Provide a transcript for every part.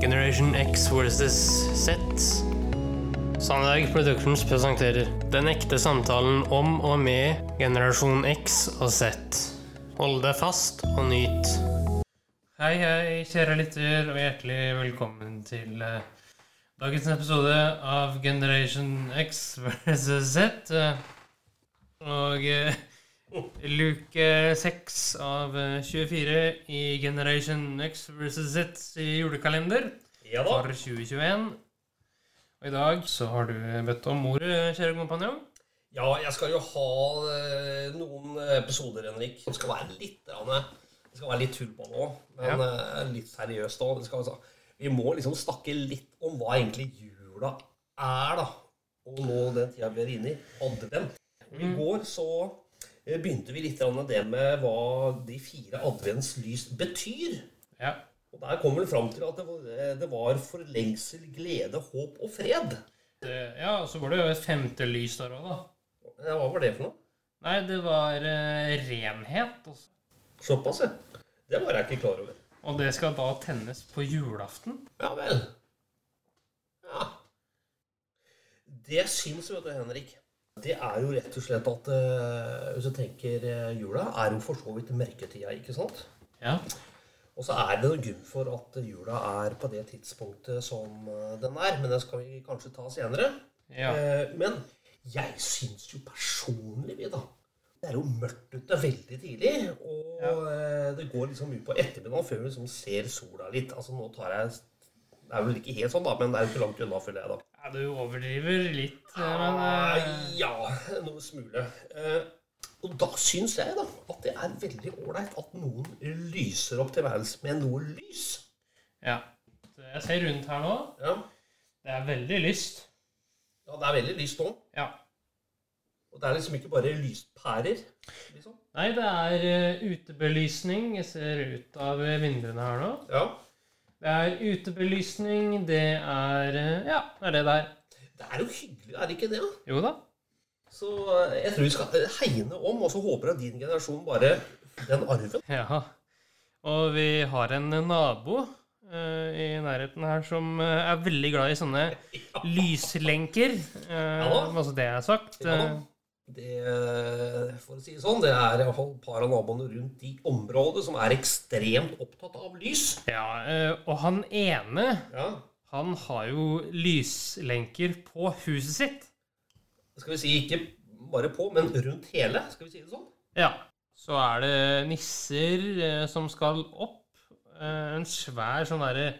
Generation X versus Z. Sandberg Productions presenterer Den ekte samtalen om og med generasjon X og Z. Hold deg fast og nyt. Hei, hei, kjære lytter, og hjertelig velkommen til uh, dagens episode av Generation X versus Z. Og eh, luke 6 av eh, 24 i Generation X versus Z i julekalender Ja da. for 2021. Og i dag så har du bedt om ordet, kjære kompanjong. Ja, jeg skal jo ha eh, noen episoder, Henrik. Det skal være litt, det skal være litt tull på nå, men ja. litt seriøst òg. Vi må liksom snakke litt om hva egentlig jula er, da. Og nå den tida vi er inne i, advent. I går så eh, begynte vi litt med det med hva de fire adventslys betyr. Ja. Og der kom vi fram til at det var, forlengsel, for lengsel, glede, håp og fred. Det, ja, og så var det jo et femte lys der òg, da. Ja, Hva var det for noe? Nei, det var uh, renhet. Også. Såpass, ja. Det var jeg ikke klar over. Og det skal da tennes på julaften. Ja vel. Ja. Det syns, vet du, Henrik, det er jo rett og slett at eh, Hvis du tenker eh, jula, er jo for så vidt mørketida, ikke sant? Ja. Og så er det noen grunn for at jula er på det tidspunktet som eh, den er. Men det skal vi kanskje ta senere. ja. Men jeg syns jo personlig, vi da Det er jo mørkt ute veldig tidlig. Og ja. det går liksom ut på ettermiddagen før vi liksom ser sola litt. Altså nå tar jeg Det er vel ikke helt sånn, da, men det er jo ikke langt unna, føler jeg, da. Ja, du overdriver litt, eh, men eh, Ah, ja, noe smule. Eh, og da syns jeg da at det er veldig ålreit at noen lyser opp tilværelsen med noe lys. Ja. Jeg ser rundt her nå. Ja, Det er veldig lyst. ja det er veldig lyst nå. Ja. Og det er liksom ikke bare lyspærer. liksom. Nei, det er eh, utebelysning. Jeg ser ut av vinduene her nå. Ja. Det er utebelysning, det er eh, Ja, det er det der. Det er jo hyggelig, er det ikke det? da? Jo da. Så eh, jeg tror vi skal hegne om, og så håper jeg din generasjon bare den arven. Ja. Og vi har en nabo uh, i nærheten her som er veldig glad i sånne lyslenker. Uh, da. altså det jeg har sagt. Ja, det, eh, for å si det sånn, det er iallfall par av naboene rundt i området som er ekstremt opptatt av lys. ja, eh, og han ene, Ja. han har jo lyslenker på huset sitt. Skal vi si ikke bare på, men rundt hele, skal vi si det sånn? Ja. Så er det nisser eh, som skal opp. En svær sånn derre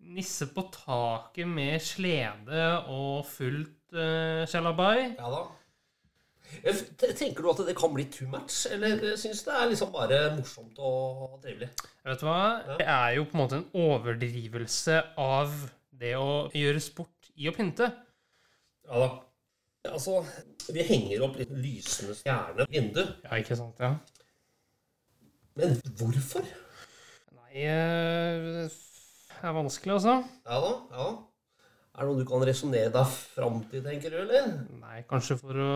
nisse på taket med slede og fullt sjalabais. Ja da. Eh, Tenker du at det kan bli too much, eller syns det er liksom bare morsomt og trivelig? Vet du hva? Det er jo på en måte en overdrivelse av det å gjøre sport i å pynte. Ja da. Altså, vi henger opp litt lysende stjerne i vinduet. Ja, ikke sant? Ja. Men hvorfor? Nei eh, Det er vanskelig, altså. Ja da, ja. Er det noe du kan resonnere deg fram til, tenker du, eller? Nei, kanskje for å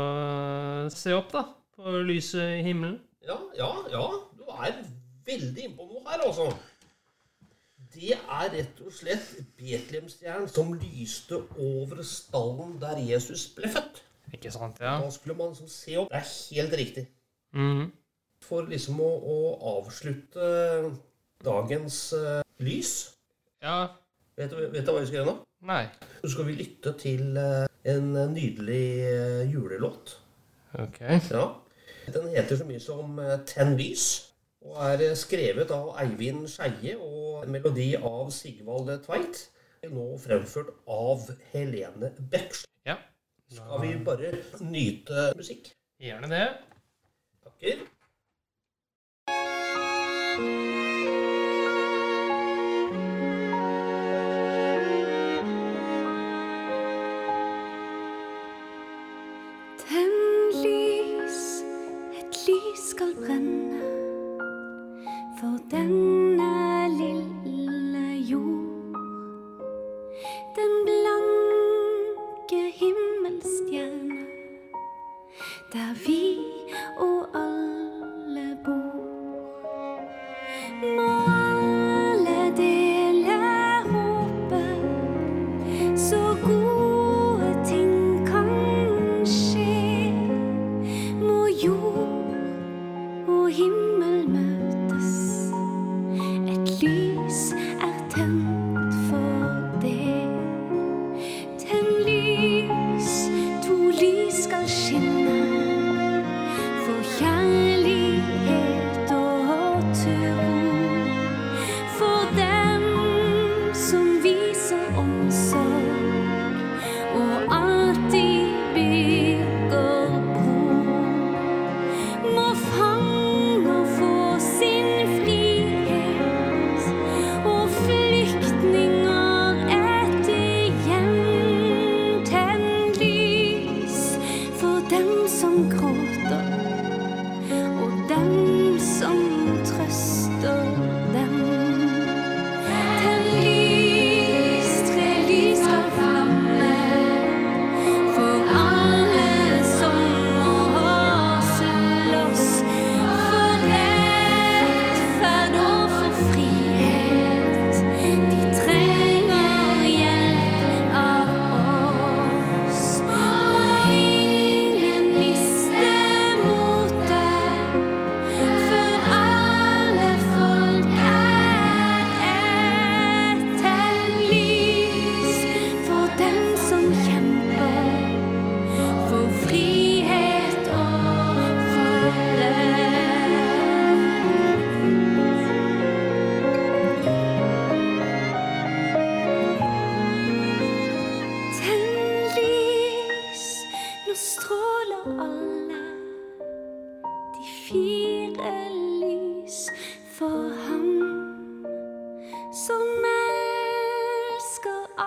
se opp, da. På lyset i himmelen. Ja, ja, ja. Du er veldig innpå noe her, altså. Det er rett og slett Betlehemstjernen som lyste over stallen der Jesus ble født. Ikke sant? Ja. Da skulle man liksom se opp. Det er helt riktig. Mhm. For liksom å, å avslutte dagens uh, lys ja. Vet du, vet du hva vi skal gjøre nå? Nei. Så skal vi lytte til eh, en nydelig eh, julelåt. Ok. Ja. Den heter så mye som eh, Ten Lys, og er eh, skrevet av Eivind Skeie og en melodi av Sigvald Tveit. Nå fremført av Helene Bekst. Ja. Skal vi bare nyte musikk? Gjerne det. Takker. dem som gråter.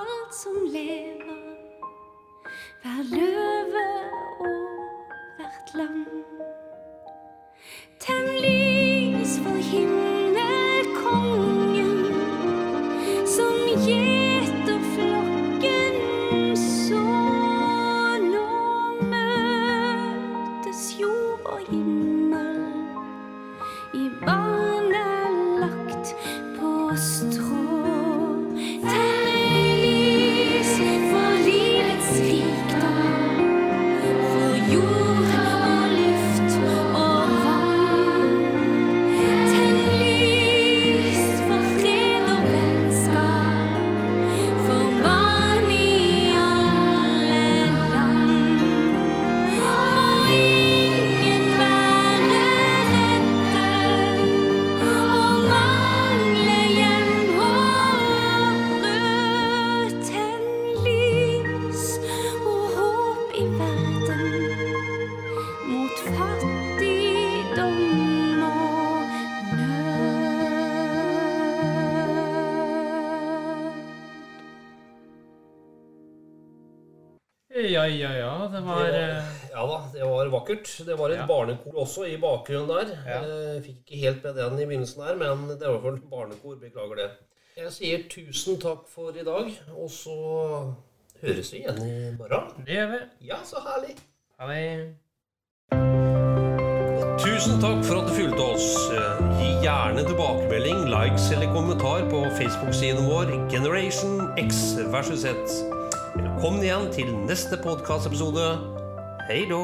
Alt som lever. Hver løve og hvert land. Tenn lys for himmelkongen som gjeter i verden mot fattigdom og nød. Ja, ja, ja. Det var eh, Ja da, det var vakkert. Det var et Ja. barnekor også i bakgrunnen der. Ja. Eh, fikk ikke helt med den i begynnelsen her, men det var i hvert fall barnekor. Beklager det. Jeg sier tusen takk for i dag, og så høres vi igjen i morgen. Det gjør vi. Ja, så herlig. Ha det. Tusen takk for at du fulgte oss. Gi gjerne tilbakemelding, likes eller kommentar på Facebook-siden vår Generation X versus Z. Velkommen igjen til neste podkastepisode. Hei då!